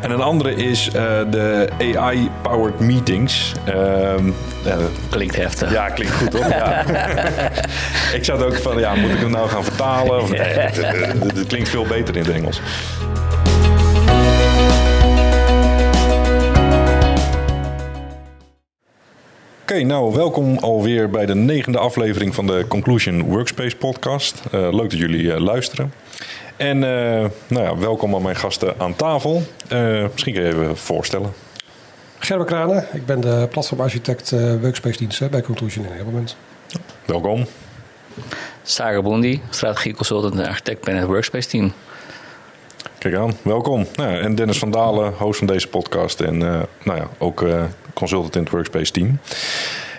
En een andere is de AI-powered meetings. Ehm, klinkt heftig. Ja, klinkt goed hoor. Ja. ik zat ook van, ja, moet ik hem nou gaan vertalen? Of, nee, het klinkt veel beter in het Engels. Oké, nou welkom alweer bij de negende aflevering van de Conclusion Workspace podcast. Uh, leuk dat jullie uh, luisteren. En uh, nou ja, welkom aan mijn gasten aan tafel. misschien kun je even voorstellen. Gerber Kranen, ik ben de platformarchitect Workspace diensten bij Conclusion Enablement. Welkom. Sarah Bondi, strategie consultant en architect bij het Workspace team. Kijk aan, welkom. Nou, en Dennis van Dalen, host van deze podcast en uh, nou ja, ook uh, consultant in het Workspace team.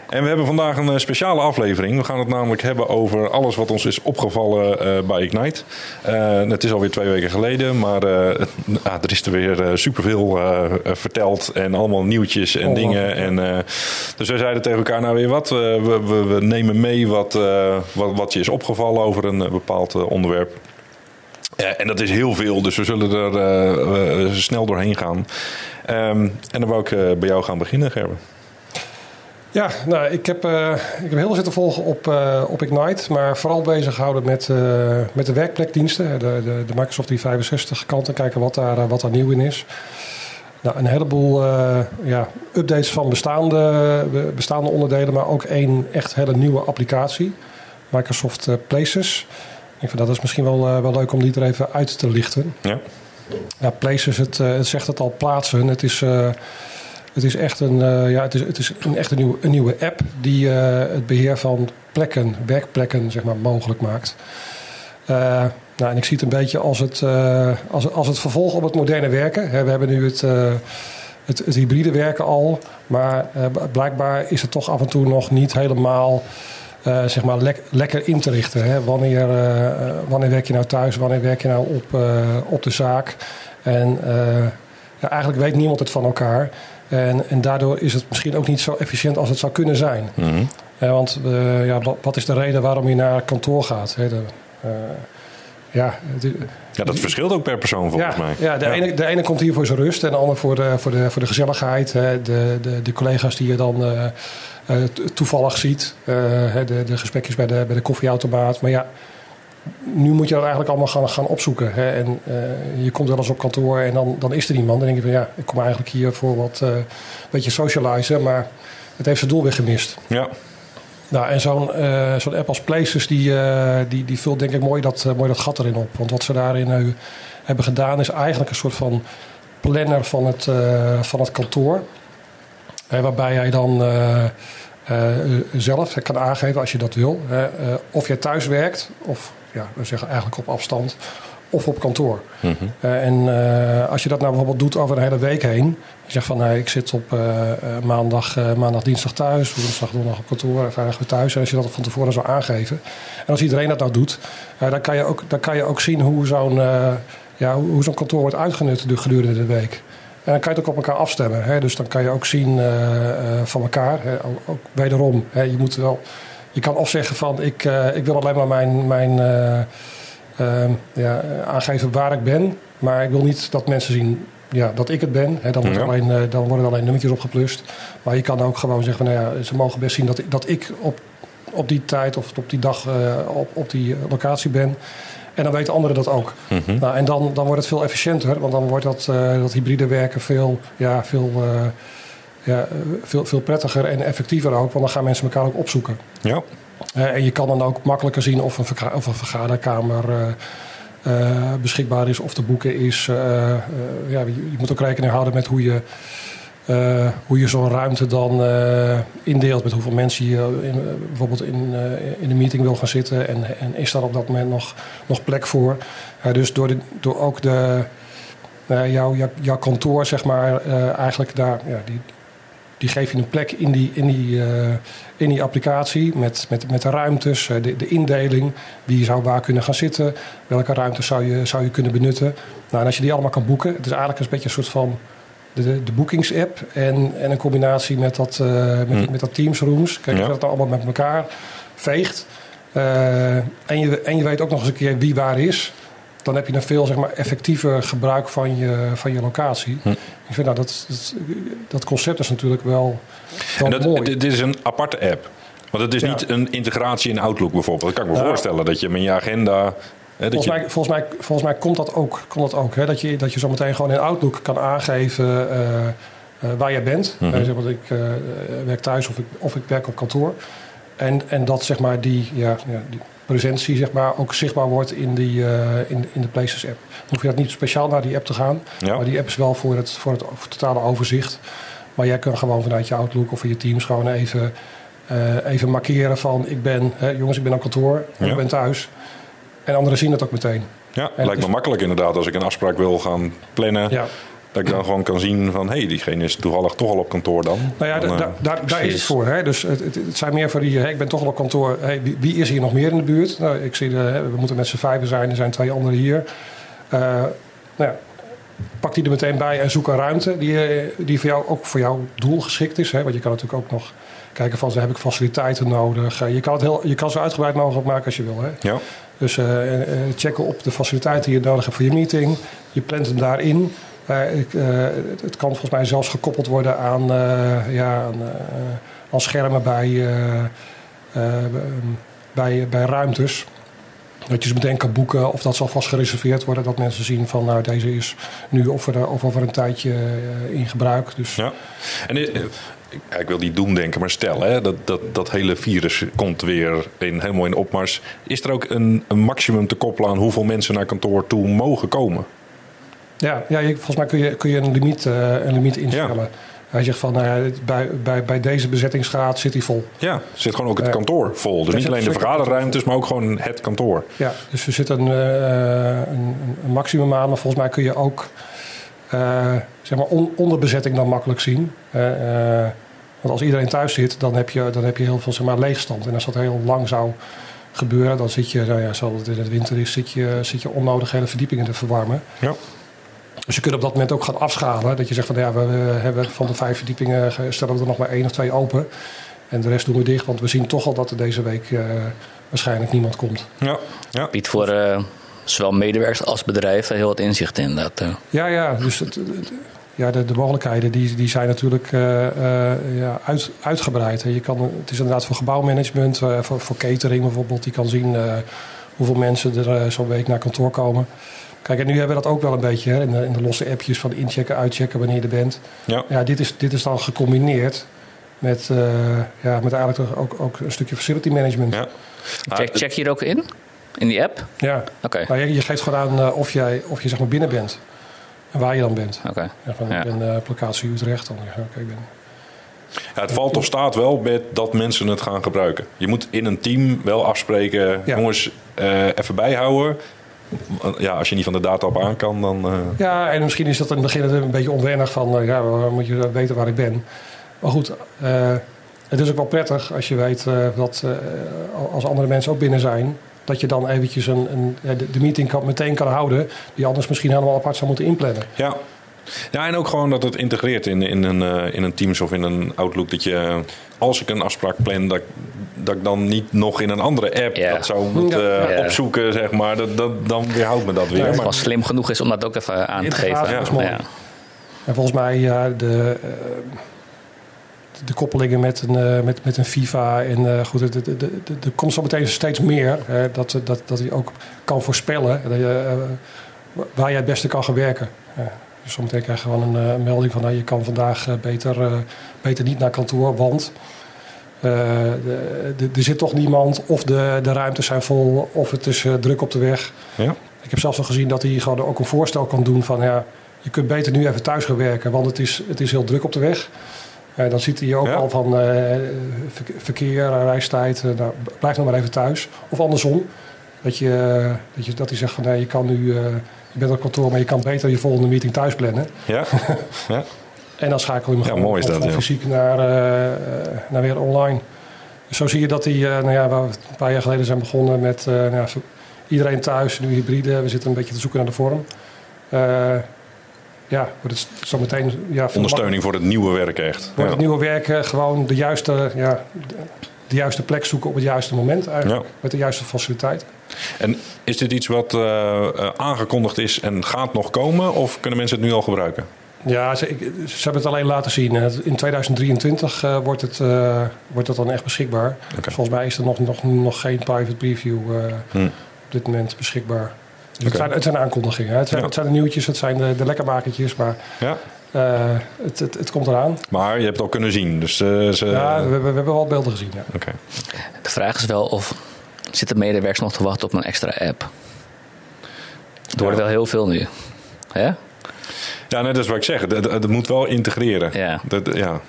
En we hebben vandaag een eh, speciale aflevering. We gaan het namelijk hebben over alles wat ons is opgevallen uh, bij Ignite. Uh, het is alweer twee weken geleden, maar uh, er is er weer superveel verteld en allemaal nieuwtjes en oh, dingen. En, dus wij zeiden tegen elkaar, nou weer wat, we, we, we, nemen mee wat, wat, wat je is opgevallen over een bepaald onderwerp. en dat is heel veel, dus we zullen er snel doorheen gaan. Um, en dan wou ik bij jou gaan beginnen, Gerben. Ja, nou, ik heb, uh, ik heb heel veel zitten volgen op, uh, op Ignite, maar vooral bezig gehouden met, uh, met de werkplekdiensten, de, de, de Microsoft 365 kant en kijken wat daar, wat daar nieuw in is. Nou, een heleboel ja, updates van bestaande, bestaande onderdelen, maar ook één echt hele nieuwe applicatie, Microsoft Places. Ik vind dat is misschien wel, wel leuk om die er even uit te lichten. Ja. Ja, Places, het, het zegt het al, plaatsen. Het is het is echt een, uh, ja, het is, het is een, echt een, nieuwe, een nieuwe app die uh, het beheer van plekken, werkplekken, zeg maar, mogelijk maakt. Uh, nou, en ik zie het een beetje als het, als, als het vervolg op het moderne werken. we hebben nu het, het, het, hybride werken al, maar blijkbaar is het toch af en toe nog niet helemaal zeg maar lek, lekker in te richten. Wanneer, wanneer werk je nou thuis, wanneer werk je nou op, op de zaak? En ja, eigenlijk weet niemand het van elkaar. En, en daardoor is het misschien ook niet zo efficiënt als het zou kunnen zijn. Mm want uh, ja, wat, is de reden waarom je naar kantoor gaat? Hè? De, uh, ja, ja, dat verschilt ook per persoon volgens ja, mij. Ja, de, Ene, de ene komt hier voor zijn rust en de ander voor de, voor de, voor de gezelligheid. Hè? De, de, de collega's die je dan uh, toevallig ziet. de, de gesprekjes bij de, bij de koffieautomaat. Maar ja, nu moet je dat eigenlijk allemaal gaan, gaan opzoeken. Hè? En uh, je komt wel eens op kantoor en dan, dan is er iemand. Dan denk je van ja, ik kom eigenlijk hier voor wat uh, beetje socializen, maar het heeft zijn doel weer gemist. Ja. Nou, en zo'n uh, zo'n app als Places, die, die, die vult denk ik mooi dat, mooi dat gat erin op. Want wat ze daarin hebben gedaan is eigenlijk een soort van planner van het, van het kantoor. waarbij jij dan zelf kan aangeven als je dat wil. of je thuis werkt of ja, we zeggen eigenlijk op afstand of op kantoor. Mhm. Eh, en uh, als je dat nou bijvoorbeeld doet over een hele week heen. Je zegt van nee, ik zit op uh, maandag, maandag, dinsdag thuis, woensdag, donderdag op kantoor en vrijdag weer thuis. En als je dat van tevoren zou aangeven. En als iedereen dat nou doet, dan, kan je ook, dan kan je ook zien hoe zo'n ja, hoe zo'n kantoor wordt uitgenut gedurende de week. En dan kan je het ook op elkaar afstemmen. Hè? Dus dan kan je ook zien van elkaar. Hè? Ook, ook, wederom, hè? je moet wel je kan of zeggen van ik, uh, ik wil alleen maar mijn, mijn uh, uh, ja, aangeven waar ik ben. Maar ik wil niet dat mensen zien ja, dat ik het ben. Dan, wordt ja. alleen, dan worden er alleen nummertjes opgeplust. Maar je kan ook gewoon zeggen van nou ja, ze mogen best zien dat, dat ik op, op die tijd of op die dag op, op die locatie ben. En dan weten anderen dat ook. Mm -hmm. nou, en dan, dan wordt het veel efficiënter. Want dan wordt dat, dat hybride werken veel, ja, veel ja, veel, veel prettiger en effectiever ook. Want dan gaan mensen elkaar ook opzoeken. Ja. Uh, en je kan dan ook makkelijker zien of een, of een vergaderkamer uh, uh, beschikbaar is of te boeken is. ja, je, je, moet ook rekening houden met hoe je, hoe je zo'n ruimte dan indeelt. Met hoeveel mensen je in, bijvoorbeeld in, in een meeting wil gaan zitten. En, en is daar op dat moment nog, nog plek voor. dus door, de, door ook de, jouw, jouw, jouw kantoor, zeg maar, eigenlijk daar... Ja, die, die geef je een plek in die, in die, uh, in die applicatie met, met, met de ruimtes, eh, de, de indeling. Wie zou waar kunnen gaan zitten? Welke ruimtes zou je, zou je kunnen benutten? Nou, en als je die allemaal kan boeken, het is eigenlijk een beetje een soort van de, de boekingsapp en, en een combinatie met dat, uh, met, hmm. met dat Teams Rooms. Kijk, ja. dat allemaal met elkaar veegt. Uh, en, je, en je weet ook nog eens een keer wie waar is dan heb je een veel zeg maar, effectiever gebruik van je, van je locatie. Hm. Ik vind nou, dat, dat, dat concept is natuurlijk wel, wel En dat, mooi. dit is een aparte app. Want het is Ja. niet een integratie in Outlook bijvoorbeeld. Dat kan ik me Nou. voorstellen. Dat je met je agenda... Hè, dat Volgens je, mij, volgens, mij, volgens mij komt dat ook. Komt dat ook hè? Dat, je, dat je zo meteen gewoon in Outlook kan aangeven eh, eh, waar je bent. Eh, zeg maar, ik eh, werk thuis of ik, of ik werk op kantoor. En, en dat zeg maar, die, ja, ja, die presentie zeg maar, ook zichtbaar wordt in, die, eh, in, in de Places app. Dan hoef je dat niet speciaal naar die app te gaan. Ja. Maar die app is wel voor het, voor het totale overzicht. Maar jij kan gewoon vanuit je Outlook of je Teams gewoon even, eh, even markeren van ik ben, hè, jongens, ik ben op kantoor, Ja. ik ben thuis. En anderen zien het ook meteen. ja, en lijkt me makkelijk inderdaad. Als ik een afspraak wil gaan plannen... Ja. Dat ik dan gewoon kan zien van... hé, hey, diegene is toevallig toch al op kantoor dan. Nou ja, Dan, da- eh, da- daar, daar is het voor. Hè? Dus het, het, het zijn meer voor die, ik ben toch al op kantoor. Hey, wie, wie is hier nog meer in de buurt? Nou, ik zie, de, we moeten met z'n vijven zijn, er zijn twee anderen hier. Eh, nou ja, pak die er meteen bij en zoek een ruimte die, eh, die voor jou, ook voor jouw doel geschikt is. Hè? Want je kan natuurlijk ook nog kijken van, heb ik faciliteiten nodig? Je, kan het heel, je kan zo uitgebreid mogelijk maken als je wil. Hè? ja, Dus eh, checken op de faciliteiten die je nodig hebt voor je meeting. Je plant hem daarin. Ik, eh, het, kan volgens mij zelfs gekoppeld worden aan, eh, ja, aan, eh, aan schermen bij, eh, eh, bij, bij ruimtes. Dat je ze meteen kan boeken of dat zal vast gereserveerd worden. Dat mensen zien van nou deze is nu of of over een tijdje in gebruik. Dus ja. En ik- wil die doen denken, maar stel hè, dat, dat dat hele virus komt weer in, helemaal in opmars. Is er ook een, een maximum te koppelen aan hoeveel mensen naar kantoor toe mogen komen? Ja, ja je- volgens mij kun je, kun je een, limiet, eh, een limiet instellen. Hij zegt van, nou bij, bij, bij deze bezettingsgraad zit hij vol. Ja, zit gewoon ook het Ja. kantoor vol. Dus niet alleen de vergaderruimtes, maar ook gewoon het kantoor. Ja, dus er zit een, eh, een, een maximum aan. Maar volgens mij kun je ook eh, zeg maar on- onderbezetting dan makkelijk zien. Eh, eh, want als iedereen thuis zit, dan heb je, dan heb je heel veel zeg maar, leegstand. En als dat heel lang zou gebeuren, dan zit je, nou ja, zoals het in het winter is, zit je, zit je onnodig hele verdiepingen te verwarmen. Ja. Dus je kunt op dat moment ook gaan afschalen. Dat je zegt van ja, we hebben van de vijf verdiepingen ge- stellen we er nog maar één of twee open. En de rest doen we dicht, want we zien toch al dat er deze week eh, waarschijnlijk niemand komt. Ja, ja. Biedt voor eh, zowel medewerkers als bedrijven heel wat inzicht in. Dat, eh. Ja, ja, dus het, het- ja, de, de mogelijkheden die, die zijn natuurlijk eh, eh, ja, uit, uitgebreid. Je kan, het is inderdaad voor gebouwmanagement, eh, voor, voor catering bijvoorbeeld. Die kan zien eh, hoeveel mensen er eh, zo'n week naar kantoor komen. Kijk, en nu hebben we dat ook wel een beetje hè, in, de, in de losse appjes van inchecken, uitchecken wanneer je er bent. ja. Ja, dit is, dit is dan gecombineerd met, eh, ja, met eigenlijk ook, ook een stukje facility management. ja. check, check je er ook in? In die app? Ja. Oké. Nou, je, je geeft gewoon aan eh, of, jij, of je zeg maar binnen bent en waar je dan bent. Oké. Ja, van, Ja. Ik ben eh, op locatie Utrecht. Dan ja, oké, ik ben... Ja, het valt of staat wel met dat mensen het gaan gebruiken. Je moet in een team wel afspreken, Ja. jongens, eh, even bijhouden. Ja, als je niet van de data op aan kan, dan... eh, Ja, en misschien is dat in het begin een beetje onwennig van... eh, ja, moet je weten waar ik ben. Maar goed, eh, het is ook wel prettig als je weet dat als andere mensen ook binnen zijn... dat je dan eventjes een, een, de, de meeting kan, meteen kan houden... die anders misschien helemaal apart zou moeten inplannen. Ja. Ja, en ook gewoon dat het integreert in, in, een, eh, in een Teams of in een Outlook. Dat je, als ik een afspraak plan, dat, ik- dat ik dan niet nog in een andere app Ja. dat zou moeten Ja. eh, Ja. opzoeken, zeg maar. Dat, dat, dan weerhoudt me dat weer. Het maar, was slim genoeg is om dat ook even aan te geven. Ja. En volgens mij ja, de, eh, de koppelingen met een, eh, met, met een FIFA. En eh, goed, er- er- er- er komt zo meteen steeds meer. Hè, dat, dat, dat hij ook kan voorspellen dat je, eh, waar je het beste kan gaan werken. Ja, dus zometeen krijg je gewoon een eh, melding van... Nou, je kan vandaag eh, beter, eh, beter niet naar kantoor, want... er zit toch niemand, of de, de ruimtes zijn vol, of het is druk op de weg. ja. Ik heb zelfs al gezien dat hij gewoon ook een voorstel kan doen van ja, je kunt beter nu even thuis gaan werken, want het is, het is heel druk op de weg. Dan ziet hij ook Ja. al van verke- verkeer, reistijd, nou, blijf nog maar even thuis. Of andersom, dat, je, dat, je, dat hij zegt van nee, je kan nu, eh, je bent op kantoor, maar je kan beter je volgende meeting thuis plannen. Ja. ja. En dan schakel je hem Ja, gewoon mooi is van- dat, van ja. fysiek naar, eh, naar weer online. Dus zo zie je dat hij, eh, nou ja, waar we een paar jaar geleden zijn begonnen met eh, nou ja, iedereen thuis, nu hybride. We zitten een beetje te zoeken naar de vorm. Ja, wordt het zo meteen... Ja, Ondersteuning voor het nieuwe werk echt. Ja. het nieuwe werken gewoon de juiste, ja, de, de juiste plek zoeken op het juiste moment eigenlijk. Met de juiste faciliteiten. En is dit iets wat uh, aangekondigd is en gaat nog komen? Of kunnen mensen het nu al gebruiken? Ja, ze, ze, hebben het alleen laten zien. In 2023 uh, wordt, het, uh, wordt het dan echt beschikbaar. Okay. Volgens mij is er nog, nog, nog geen private preview uh, hmm. op dit moment beschikbaar. Dus okay. het, zijn, het zijn aankondigingen. Het zijn, ja. het zijn de nieuwtjes, het zijn de, de lekkermakertjes. Maar ja. het, het, het, komt eraan. Maar je hebt het al kunnen zien. Dus, ze... Ja, we, we, we, hebben wel beelden gezien. Ja. Okay. De vraag is wel of zitten medewerkers nog te wachten op een extra app? Er worden wel heel veel nu. Ja? Ja, net dat is wat ik zeg. Het, het moet wel integreren. Ja. Dat, ja.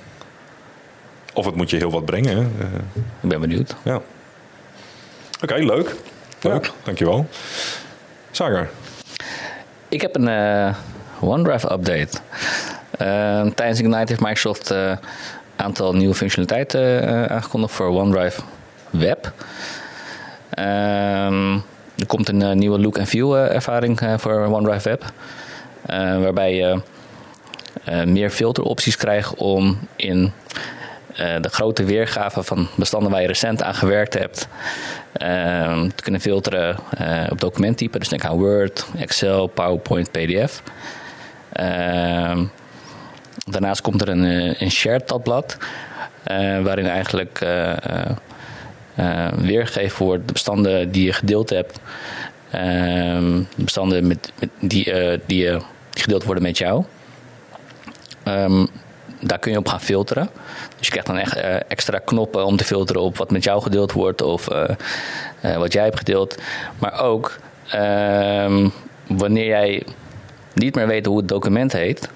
Of het moet je heel wat brengen. Hè. Ik ben benieuwd. Ja. Oké, okay, leuk. Leuk, ja. dankjewel. Sagar. Ik heb een uh, OneDrive update. Uh, tijdens Ignite heeft Microsoft een uh, aantal nieuwe functionaliteiten aangekondigd voor OneDrive Web. Ehm, er komt een nieuwe look and feel ervaring voor OneDrive Web. Waarbij je meer filteropties krijgt om in de grote weergave van bestanden waar je recent aan gewerkt hebt ehm, te kunnen filteren op documenttype. Dus denk aan Word, Excel, PowerPoint, PDF. Ehm, daarnaast komt er een, een shared tabblad waarin eigenlijk weergegeven wordt de bestanden die je gedeeld hebt. Ehm, bestanden met, die, die je die gedeeld worden met jou. Um, daar kun je op gaan filteren. Dus je krijgt dan echt extra knoppen om te filteren op wat met jou gedeeld wordt of wat jij hebt gedeeld. Maar ook um, wanneer jij niet meer weet hoe het document heet,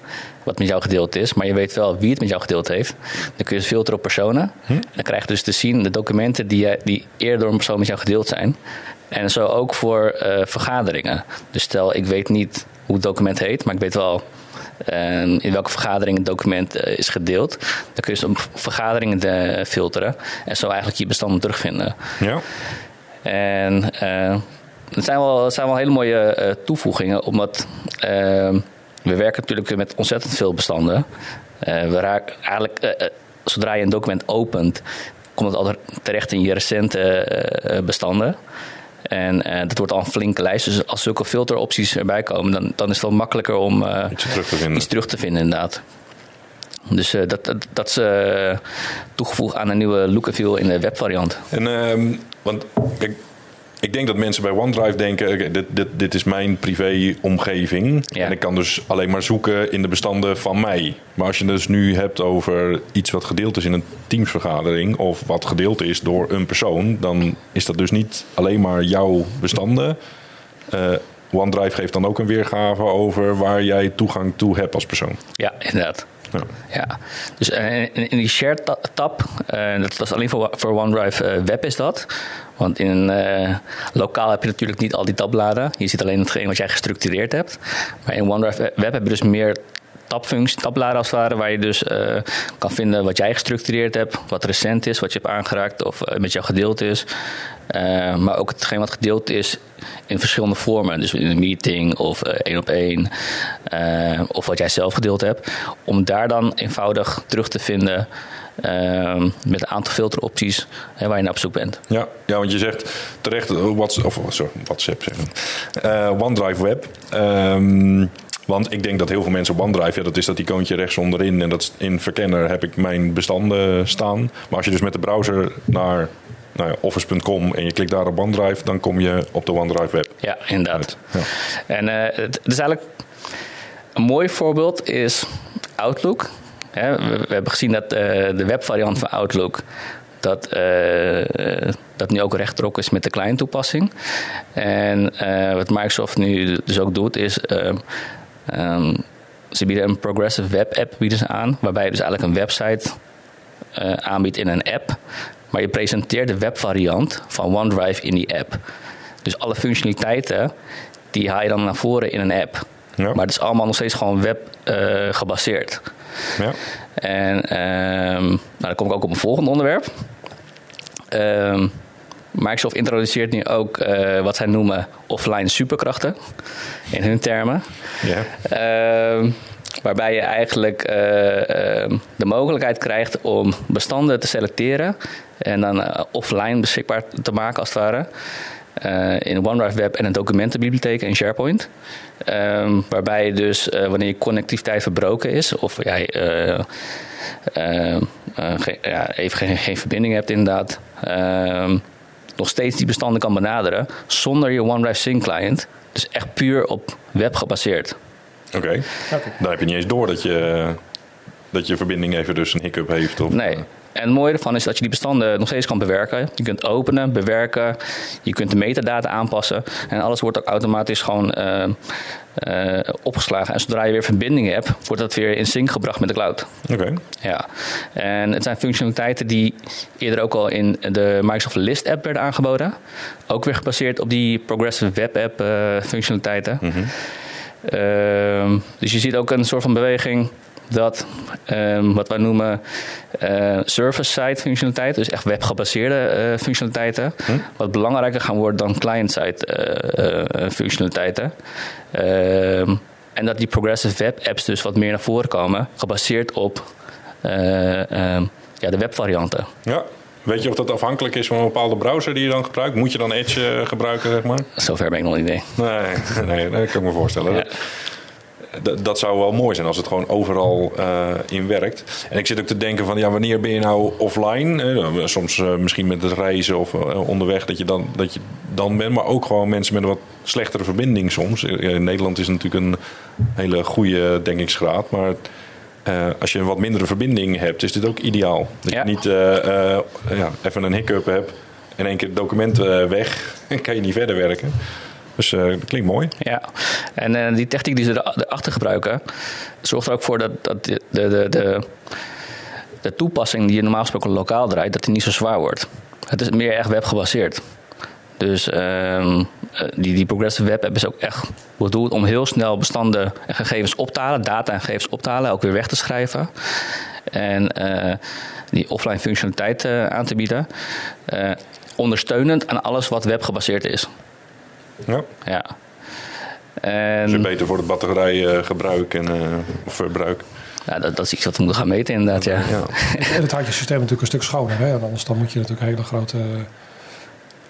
wat met jou gedeeld is, maar je weet wel wie het met jou gedeeld heeft, dan kun je filteren op personen. Hm? Dan krijg je dus te zien de documenten die, die eerder door een persoon met jou gedeeld zijn. En zo ook voor vergaderingen. Dus stel, ik weet niet hoe het document heet, maar ik weet wel uh, in welke vergadering het document uh, is gedeeld. Dan kun je dus op vergaderingen de, filteren en zo eigenlijk je bestanden terugvinden. Ja. En het zijn wel, het zijn wel hele mooie toevoegingen, omdat we werken natuurlijk met ontzettend veel bestanden. we raken eigenlijk, zodra je een document opent, komt het altijd terecht in je recente bestanden. En uh, dat wordt al een flinke lijst. Dus als zulke filteropties erbij komen, dan, dan is het wel makkelijker om uh, iets, terug te vinden. iets terug te vinden, inderdaad. Dus uh, dat, dat, dat is toegevoegd aan een nieuwe look and feel in de webvariant. En, ehm, want kijk, ik denk dat mensen bij OneDrive denken: okay, dit, dit, dit is mijn privé-omgeving. En ik kan dus alleen maar zoeken in de bestanden van mij. Maar als je het dus nu hebt over iets wat gedeeld is in een teamsvergadering. of wat gedeeld is door een persoon. dan is dat dus niet alleen maar jouw bestanden. Uh, OneDrive geeft dan ook een weergave over waar jij toegang toe hebt als persoon. Ja, inderdaad. Ja. ja. Dus uh, in, die share tab, uh, dat, is alleen voor, voor OneDrive Web is dat. Want in lokaal heb je natuurlijk niet al die tabbladen. Je ziet alleen hetgeen wat jij gestructureerd hebt. Maar in OneDrive Web heb je dus meer tabfuncties, tabbladen als het ware, waar je dus uh, kan vinden wat jij gestructureerd hebt, wat recent is, wat je hebt aangeraakt of uh, met jou gedeeld is. Uh, maar ook hetgeen wat gedeeld is in verschillende vormen. Dus in een meeting of één op één. of wat jij zelf gedeeld hebt. Om daar dan eenvoudig terug te vinden uh, met een aantal filteropties waar je naar op zoek bent. Ja, ja want je zegt terecht, WhatsApp, of, sorry, WhatsApp zeggen. OneDrive Web. Um, want ik denk dat heel veel mensen op OneDrive, ja, dat is dat icoontje rechts onderin. En dat in verkenner heb ik mijn bestanden staan. Maar als je dus met de browser naar nou ja, office.com en je klikt daar op OneDrive, dan kom je op de OneDrive web. Ja, inderdaad. Ja. En uh, het is eigenlijk een mooi voorbeeld is Outlook. we, we, hebben gezien dat uh, de webvariant van Outlook dat, uh, dat nu ook rechttrok is met de kleine toepassing. En wat Microsoft nu dus ook doet is Um, ze bieden een progressive web app bieden ze aan, waarbij je dus eigenlijk een website uh, aanbiedt in een app. Maar je presenteert de webvariant van OneDrive in die app. Dus alle functionaliteiten, die haal je dan naar voren in een app. Ja. Maar het is allemaal nog steeds gewoon web uh, gebaseerd. Ja. En um, nou, dan kom ik ook op een volgende onderwerp. Um, Microsoft introduceert nu ook uh, wat zij noemen offline superkrachten in hun termen. Ja. Uh, waarbij je eigenlijk uh, de mogelijkheid krijgt om bestanden te selecteren en dan offline beschikbaar te maken als het ware. uh, in OneDrive Web en een documentenbibliotheek in SharePoint. Um, waarbij dus uh, wanneer je connectiviteit verbroken is, of jij uh, ja, even geen, geen, verbinding hebt inderdaad, ehm, nog steeds die bestanden kan benaderen zonder je OneDrive Sync client. Dus echt puur op web gebaseerd. Oké, okay. okay. dan heb je niet eens door dat je, dat je verbinding even dus een hiccup heeft. Of, nee. En het mooie ervan is dat je die bestanden nog steeds kan bewerken. Je kunt openen, bewerken, je kunt de metadata aanpassen. En alles wordt ook automatisch gewoon uh, uh, opgeslagen. En zodra je weer verbinding hebt, wordt dat weer in sync gebracht met de cloud. Oké. Ja. En het zijn functionaliteiten die eerder ook al in de Microsoft List app werden aangeboden. Ook weer gebaseerd op die Progressive Web App uh, functionaliteiten. Mm -hmm. dus je ziet ook een soort van beweging dat um, wat wij noemen uh, server-side functionaliteit, dus echt webgebaseerde uh, functionaliteiten, hm? wat belangrijker gaan worden dan client-side uh, functionaliteiten. Ehm, en dat die progressive web apps dus wat meer naar voren komen, gebaseerd op um, ja, de webvarianten. Ja. Weet je of dat afhankelijk is van een bepaalde browser die je dan gebruikt? Moet je dan Edge gebruiken, zeg maar? Zover ben ik nog niet mee. Nee, nee, dat kan ik me voorstellen. Ja dat zou wel mooi zijn als het gewoon overal uh, in werkt. En ik zit ook te denken van ja, wanneer ben je nou offline? soms uh, misschien met het reizen of onderweg dat je, dan, dat je dan bent. Maar ook gewoon mensen met een wat slechtere verbinding soms. In Nederland is natuurlijk een hele goede denkingsgraad. Maar als je een wat mindere verbinding hebt, is dit ook ideaal. Dat ja. je niet ja, even een hiccup hebt en één keer het document weg en kan je niet verder werken. Dus uh, dat klinkt mooi. Ja, en uh, die techniek die ze erachter gebruiken, zorgt er ook voor dat, dat de, de, de, de toepassing die je normaal gesproken lokaal draait, dat die niet zo zwaar wordt. Het is meer echt webgebaseerd. Dus uh, die, die Progressive Web App is ook echt bedoeld om heel snel bestanden en gegevens op te halen, data en gegevens op te halen, ook weer weg te schrijven. En die offline functionaliteit aan te bieden. ondersteunend aan alles wat webgebaseerd is. Ja. ja. En, dus beter voor het batterijgebruik en, uh, of verbruik. Ja, dat, dat is iets wat we moeten gaan meten inderdaad, ja. ja. En het houdt je systeem natuurlijk een stuk schoner. Hè? Anders dan moet je natuurlijk hele grote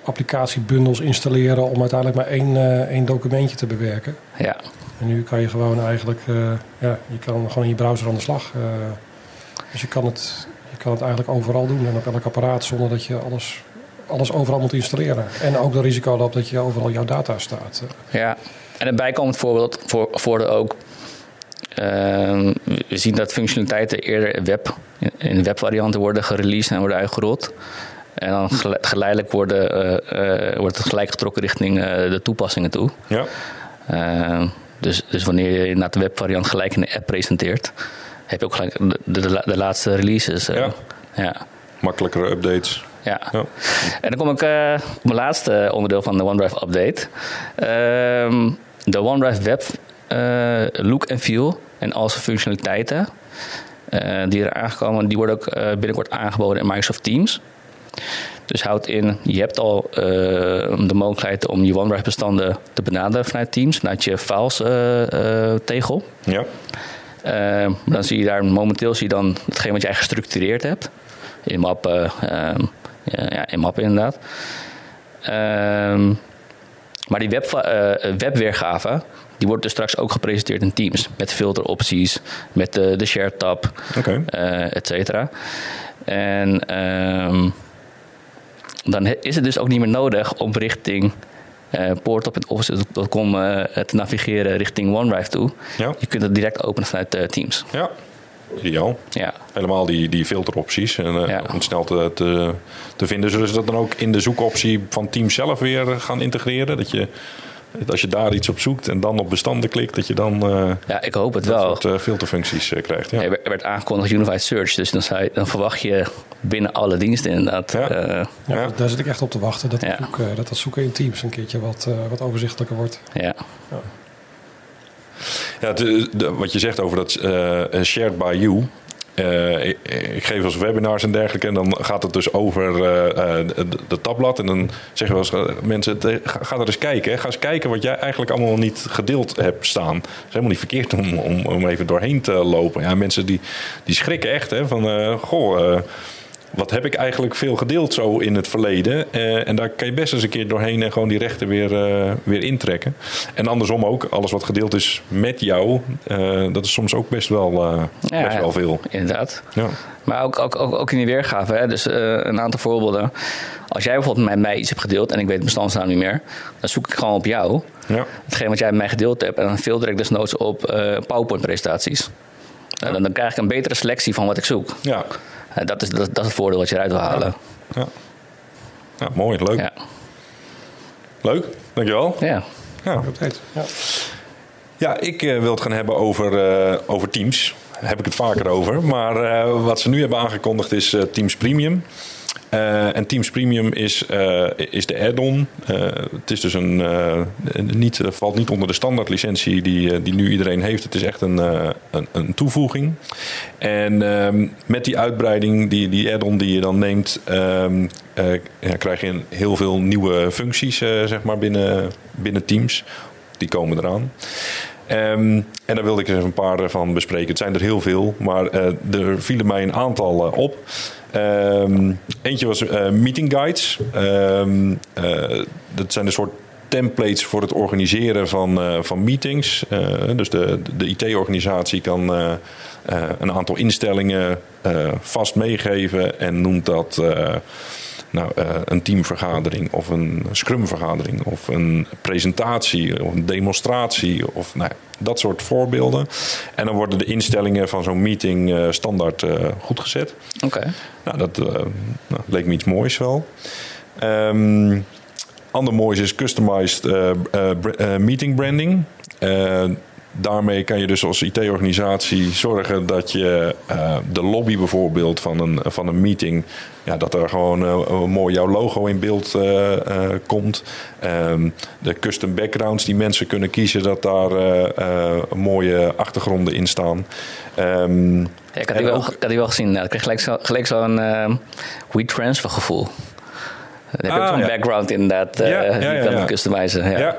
applicatiebundels installeren... om uiteindelijk maar één, uh, één documentje te bewerken. Ja. En nu kan je gewoon eigenlijk... Uh, ja, je kan gewoon in je browser aan de slag. dus je kan, het, je kan het eigenlijk overal doen en op elk apparaat... zonder dat je alles alles overal moet installeren. En ook de risico loopt dat je overal jouw data staat. Ja, en een bijkomend voorbeeld voor, voor de ook. Uh, we zien dat functionaliteiten eerder web, in webvarianten worden gereleased en worden uitgerold. En dan geleidelijk worden, uh, uh, wordt het gelijk getrokken richting de toepassingen toe. Ja. dus, dus wanneer je naar de webvariant gelijk in de app presenteert, heb je ook gelijk de, de, de laatste releases. ja. ja. Makkelijkere updates. Ja. En dan kom ik uh, op mijn laatste onderdeel van de OneDrive update. Uh, de OneDrive Web uh, look en feel en als functionaliteiten uh, die er aangekomen, die worden ook binnenkort aangeboden in Microsoft Teams. Dus houdt in, je hebt al de mogelijkheid om je OneDrive bestanden te benaderen vanuit Teams, vanuit je files tegel. Ja. dan zie je daar momenteel zie je dan hetgeen wat jij gestructureerd hebt in mappen, ehm, ja, in mappen inderdaad. Ehm, maar die web, uh, webweergave, die wordt dus straks ook gepresenteerd in Teams. Met filteropties, met de, de share tab, okay. uh, et cetera. En um, dan is het dus ook niet meer nodig om richting uh, portop.office.com uh, te navigeren richting OneDrive toe. Ja. Je kunt het direct openen vanuit Teams. Ja, ideaal. Ja. Helemaal die, die filteropties en, uh, om het snel te, te, te, vinden. Zullen ze dat dan ook in de zoekoptie van Teams zelf weer gaan integreren? Dat je als je daar iets op zoekt en dan op bestanden klikt, dat je dan uh, ja, ik hoop het wel. soort uh, filterfuncties uh, krijgt. Ja. Er werd aangekondigd Unified Search, dus dan, je, dan, verwacht je binnen alle diensten inderdaad. Ja. ja daar zit ik echt op te wachten, dat, ja. zoeken, dat dat zoeken in Teams een keertje wat, wat overzichtelijker wordt. Ja. Ja, de, wat je zegt over dat uh, shared by you. Ik, ik, geef als webinars en dergelijke. En dan gaat het dus over uh, de, de, tabblad. En dan zeggen we als mensen: ga er eens kijken. Ga eens kijken wat jij eigenlijk allemaal niet gedeeld hebt staan. Het is helemaal niet verkeerd om, om, om even doorheen te lopen. Ja, mensen die, die schrikken echt hè, van: goh wat heb ik eigenlijk veel gedeeld zo in het verleden? Eh, en daar kan je best eens een keer doorheen en gewoon die rechten weer, eh, weer intrekken. En andersom ook, alles wat gedeeld is met jou, eh, dat is soms ook best wel, Ja, best wel veel. Inderdaad. Ja. Maar ook, ook, ook, ook in die weergave, hè? dus een aantal voorbeelden. Als jij bijvoorbeeld met mij iets hebt gedeeld en ik weet de bestandsnaam niet meer, dan zoek ik gewoon op jou. Ja. Hetgeen wat jij met mij gedeeld hebt en dan filter ik desnoods op PowerPoint-presentaties. Nou, dan, dan krijg ik een betere selectie van wat ik zoek. Ja. En dat, is, dat, dat is het voordeel wat je eruit wil halen. Ja. ja, mooi, leuk. Ja. Leuk, dankjewel. ja. Ja. Ja. Ja, ik eh, wil het gaan hebben over, eh, over Teams. Daar heb ik het vaker over. Maar eh, wat ze nu hebben aangekondigd is Teams Premium. Eh, en Teams Premium is, eh, is de add-on. Eh, het is dus een, niet, valt niet onder de standaard licentie die, die nu iedereen heeft. Het is echt een, een, een toevoeging. En ehm, met die uitbreiding, die, die add-on die je dan neemt, ehm, eh, krijg je heel veel nieuwe functies zeg maar binnen, binnen Teams. Die komen eraan. Ehm, en daar wilde ik even een paar van bespreken. Het zijn er heel veel, maar eh, er vielen mij een aantal eh, op. Ehm, eentje was eh, meeting guides. Ehm, eh, dat zijn een soort templates voor het organiseren van, eh, van meetings. Eh, dus de, de IT-organisatie kan eh, eh, een aantal instellingen eh, vast meegeven en noemt dat eh, nou, eh, een teamvergadering of een scrumvergadering of een presentatie of een demonstratie of nou, dat soort voorbeelden. En dan worden de instellingen van zo'n meeting eh, standaard eh, goedgezet. Oké. Nou, dat nou, leek me iets moois wel. Ehm ander moois is customized meeting branding. Daarmee kan je dus als IT-organisatie zorgen dat je eh, de lobby bijvoorbeeld van een, van een meeting, ja, dat er gewoon eh, mooi jouw logo in beeld eh, komt. Ehm, de custom backgrounds die mensen kunnen kiezen, dat daar mooie achtergronden in staan. Ehm, Ja, ik, had die wel, ook- ik had die wel gezien. Ja, ik kreeg gelijk, zo, gelijk zo'n uh, WeTransfer gevoel. Dan heb Ah, ook zo'n ja. background inderdaad. Ja, die ja, kan customizen. Ja.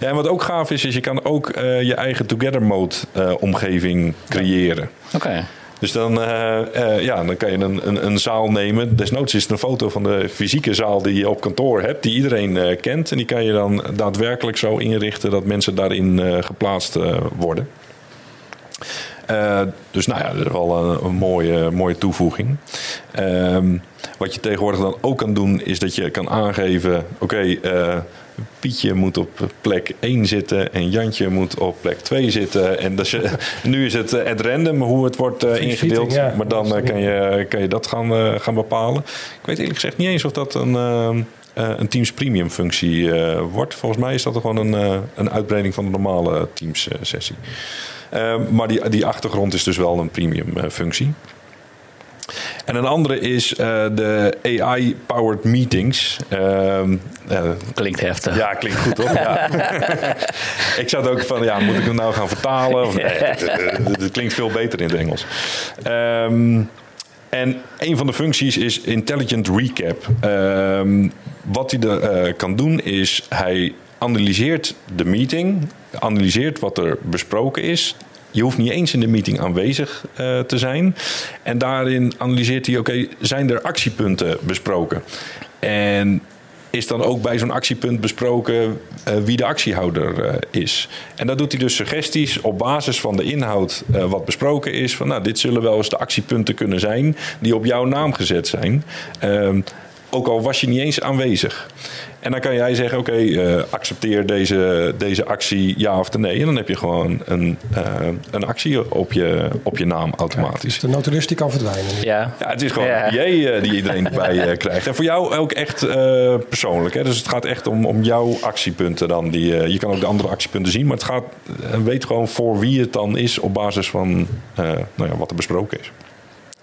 Ja. en wat ook gaaf is, is je kan ook eh, je eigen Together Mode eh, omgeving creëren. Oké. Dus dan, eh, ja, dan kan je een, een, een zaal nemen. Desnoods is het een foto van de fysieke zaal die je op kantoor hebt, die iedereen kent. En die kan je dan daadwerkelijk zo inrichten dat mensen daarin geplaatst worden. Dus nou ja, dat is wel een, een mooie, mooie toevoeging. Ehm, wat je tegenwoordig dan ook kan doen, is dat je kan aangeven: oké, eh, Pietje moet op plek 1 zitten en Jantje moet op plek 2 zitten. En dus, eh, nu is het eh, at random hoe het wordt eh, ingedeeld. ja. Maar dan eh, kan, je, kan je dat gaan, eh, gaan bepalen. Ik weet eerlijk gezegd niet eens of dat een, eh, eh, een Teams Premium functie eh, wordt. Volgens mij is dat gewoon een, eh, een uitbreiding van de normale Teams eh, sessie. Eh, maar die, die achtergrond is dus wel een premium eh, functie. En een andere is eh, de AI-powered meetings. Ehm, eh, Klinkt heftig. ja, klinkt goed, toch? Ja. ik zat ook van, ja, moet ik hem nou gaan vertalen? Of, nee, het, het- het- het klinkt veel beter in het Engels. Ehm, en een van de functies is Intelligent Recap. Ehm, wat hij er, eh, kan doen is, hij analyseert de meeting, analyseert wat er besproken is. Je hoeft niet eens in de meeting aanwezig eh, te zijn. En daarin analyseert hij, oké, zijn er actiepunten besproken? En is dan ook bij zo'n actiepunt besproken eh, wie de actiehouder eh, is. En dat doet hij dus suggesties op basis van de inhoud wat besproken is. Van nou, dit zullen wel eens de actiepunten kunnen zijn die op jouw naam gezet zijn. Ehm, ook al was je niet eens aanwezig. En dan kan jij zeggen, oké, eh, accepteer deze, deze actie ja of nee. En dan heb je gewoon een, eh, een actie op je, op je naam automatisch. Dus de notarist die kan verdwijnen. Ja. Ja, het is gewoon Ja. een PA eh, die iedereen erbij krijgt. En voor jou ook echt eh, persoonlijk. Hè? Dus het gaat echt om, om jouw actiepunten dan. Die, je kan ook de andere actiepunten zien. Maar het gaat, weet gewoon voor wie het dan is op basis van eh, nou ja, wat er besproken is.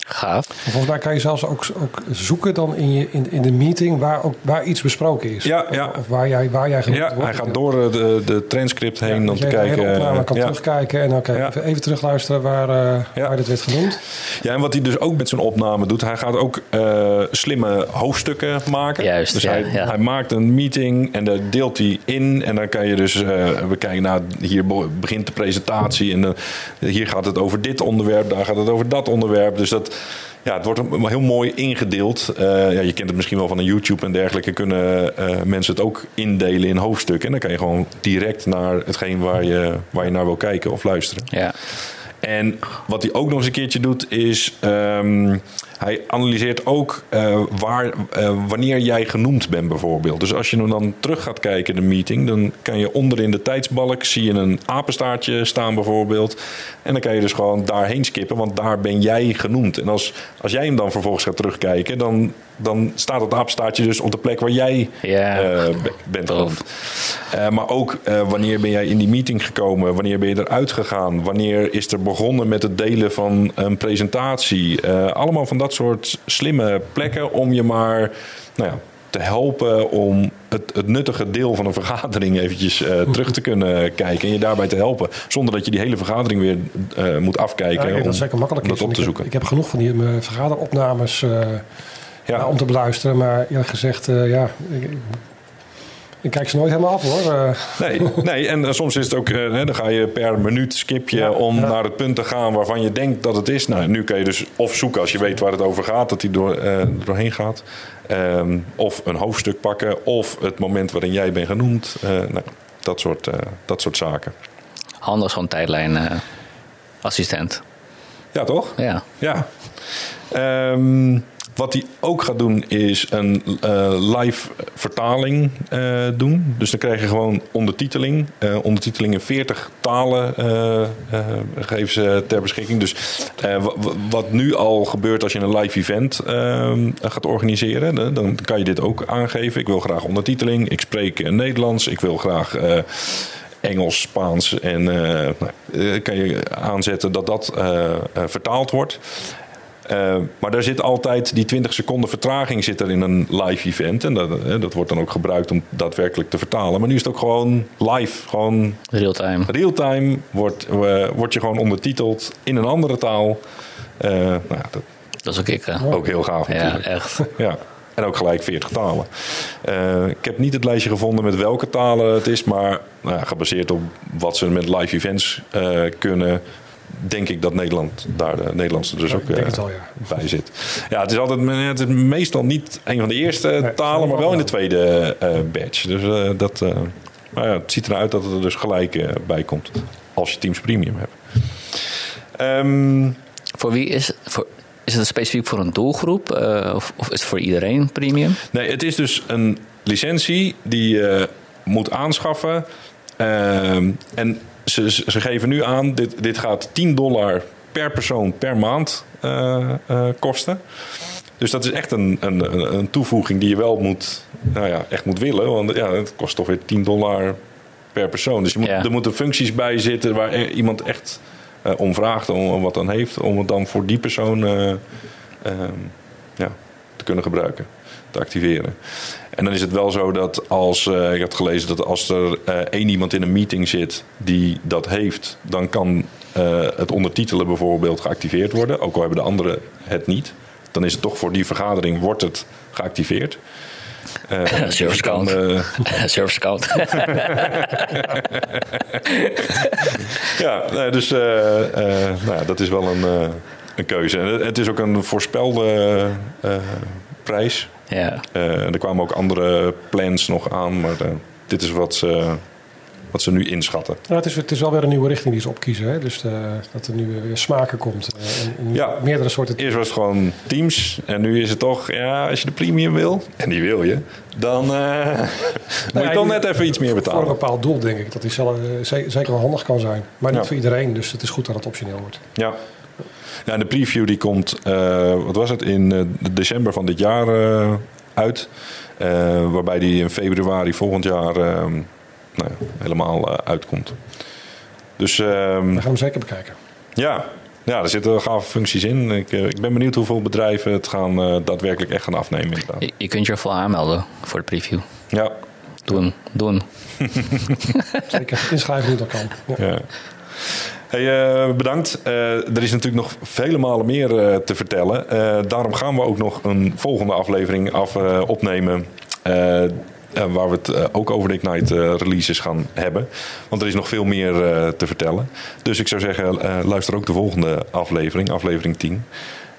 Gaaf. Volgens mij kan je zelfs ook, ook zoeken dan in, je, in, in de meeting waar, ook, waar iets besproken is. Ja, ja. Of, of waar jij, waar jij genoemd Ja, wordt. hij gaat door eh, de, de transcript heen om dat te je de hele kijken. opname kan ja. terugkijken en dan Ja. even, even terugluisteren waar, eh, Ja. waar dit werd genoemd. Ja, en wat hij dus ook met zijn opname doet, hij gaat ook eh, slimme hoofdstukken maken. Juist, dus ja, hij, ja. hij maakt een meeting en daar deelt hij in. En dan kan je dus, eh, we kijken naar, hier begint de presentatie. En eh, hier gaat het over dit onderwerp, daar gaat het over dat onderwerp. Dus dat, ja, het wordt heel mooi ingedeeld. Eh, ja, je kent het misschien wel van een YouTube en dergelijke. Kunnen eh, mensen het ook indelen in hoofdstukken. En dan kan je gewoon direct naar hetgeen waar je, waar je naar wil kijken of luisteren. Ja. En wat hij ook nog eens een keertje doet, is ehm, hij analyseert ook eh, waar, eh, wanneer jij genoemd bent, bijvoorbeeld. Dus als je hem dan terug gaat kijken, de meeting, dan kan je onder in de tijdsbalk zie je een apenstaartje staan, bijvoorbeeld. En dan kan je dus gewoon daarheen skippen, want daar ben jij genoemd. En als, als jij hem dan vervolgens gaat terugkijken, dan, dan staat het apenstaartje dus op de plek waar jij Ja. eh, be- bent genoemd. Eh, maar ook eh, wanneer ben jij in die meeting gekomen? Wanneer ben je eruit gegaan? Wanneer is er begonnen met het delen van een presentatie? Eh, allemaal van dat soort slimme plekken om je maar nou ja, te helpen om het, het nuttige deel van een vergadering eventjes eh, terug te kunnen kijken. En je daarbij te helpen. Zonder dat je die hele vergadering weer eh, moet afkijken. Ja, dat het zeker makkelijk om is. dat op te ik, heb, zoeken. ik heb genoeg van die vergaderopnames eh, Ja. ja, om te beluisteren. Maar eerlijk gezegd, eh, ja, ik, ik kijk ze nooit helemaal af hoor. Eh, Nee, nee, en eh, soms is het ook, eh, hè, dan ga je per minuut skip je Ja, om ja. naar het punt te gaan waarvan je denkt dat het is. Nou, nu kan je dus of zoeken als je weet waar het over gaat, dat hij door, eh, er doorheen gaat. Ehm, of een hoofdstuk pakken, of het moment waarin jij bent genoemd. Eh, nou, dat, soort, eh, dat soort zaken. Handig zo'n tijdlijn eh, assistent. Ja, toch? Ja. Ja. Ehm, wat hij ook gaat doen is een eh, live vertaling eh, doen. Dus dan krijg je gewoon ondertiteling. Eh, ondertiteling in 40 talen geven ze ter beschikking. Dus wa- wa- wat nu al gebeurt als je een live event gaat organiseren, dan- kan je dit ook aangeven. Ik wil graag ondertiteling. Ik spreek Nederlands. Ik wil graag. Engels, Spaans en eh, kan je aanzetten dat dat vertaald wordt. Eh, maar daar zit altijd die 20 seconden vertraging zit er in een live event. En dat, eh, dat wordt dan ook gebruikt om daadwerkelijk te vertalen. Maar nu is het ook gewoon live. Gewoon Real-time. real-time wordt, eh, wordt je gewoon ondertiteld in een andere taal. Nou, ja, dat Dat is ook ik. hè. ook heel gaaf Ja, echt. Ja, en ook gelijk 40 talen. Ik heb niet het lijstje gevonden met welke talen het is, maar nou ja, gebaseerd op wat ze met live events kunnen, denk ik dat Nederland daar de Nederlandse dus Ja, ook eh, ja. bij zit. Ja, het is altijd het is meestal niet een van de eerste Nee, talen, maar wel in de tweede eh batch. Dus eh, dat, eh, maar ja, het ziet eruit dat het er dus gelijk bij komt als je Teams Premium hebt. Ehm, Voor wie is, voor, is het specifiek voor een doelgroep? eh, of, of is het voor iedereen premium? Nee, het is dus een licentie die je moet aanschaffen. Ehm, en ze, ze geven nu aan, dit, dit gaat 10 dollar per persoon per maand eh, eh, kosten. Dus dat is echt een, een, een- toevoeging die je wel moet, nou ja, echt moet willen. Want ja, het kost toch weer 10 dollar per persoon. Dus je moet, Ja. er moeten functies bij zitten waar er iemand echt eh, om vraagt, om, om wat dan heeft. Om het dan voor die persoon eh, ehm, ja, te kunnen gebruiken, te activeren. En dan is het wel zo dat als, eh, ik had gelezen dat als er eh, één iemand in een meeting zit die dat heeft, dan kan eh, het ondertitelen bijvoorbeeld geactiveerd worden, ook al hebben de anderen het niet. Dan is het toch voor die vergadering wordt het geactiveerd. Service account. Service account. Ja, dus nou ja, dat is wel een, een keuze. En het- is ook een voorspelde prijs. Ja. Eh, er kwamen ook andere plans nog aan, maar eh, dit is wat ze, wat ze nu inschatten. Nou, het, is, het is wel weer een nieuwe richting die ze opkiezen. Hè? Dus eh, dat er nu weer smaken komt. eh, en, en Ja. meerdere soorten. Eerst was het gewoon Teams en nu is het toch, ja, als je de premium wil, en die wil je, dan eh, moet je toch net even iets meer Voor een betalen. bepaald doel, denk ik. Dat die zelf, ze- zeker wel handig kan zijn. Maar niet Ja. voor iedereen. Dus het is goed dat het optioneel wordt. Ja. Ja, en de preview die komt, eh, wat was het, in eh, december van dit jaar eh, uit. Eh, waarbij die in februari volgend jaar nou ja, helemaal uitkomt. Dus ehm, We gaan hem zeker bekijken. ja. ja, er zitten gave functies in. Ik, ik ben benieuwd hoeveel bedrijven het gaan eh, daadwerkelijk echt gaan afnemen. Inderdaad. Je, je kunt je ervoor aanmelden voor de preview. Ja, Doen, doen. Zeker. Inschrijven niet dat kan. Ja. Ja. Hey, eh, bedankt. Eh, er is natuurlijk nog vele malen meer eh, te vertellen. Eh, daarom gaan we ook nog een volgende aflevering af, eh, opnemen. waar we het ook over de Ignite releases gaan hebben. Want er is nog veel meer eh, te vertellen. Dus ik zou zeggen, eh, luister ook de volgende aflevering, aflevering 10.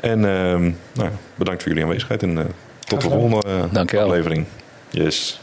En ehm, nou, bedankt voor jullie aanwezigheid en tot de volgende aflevering. Yes.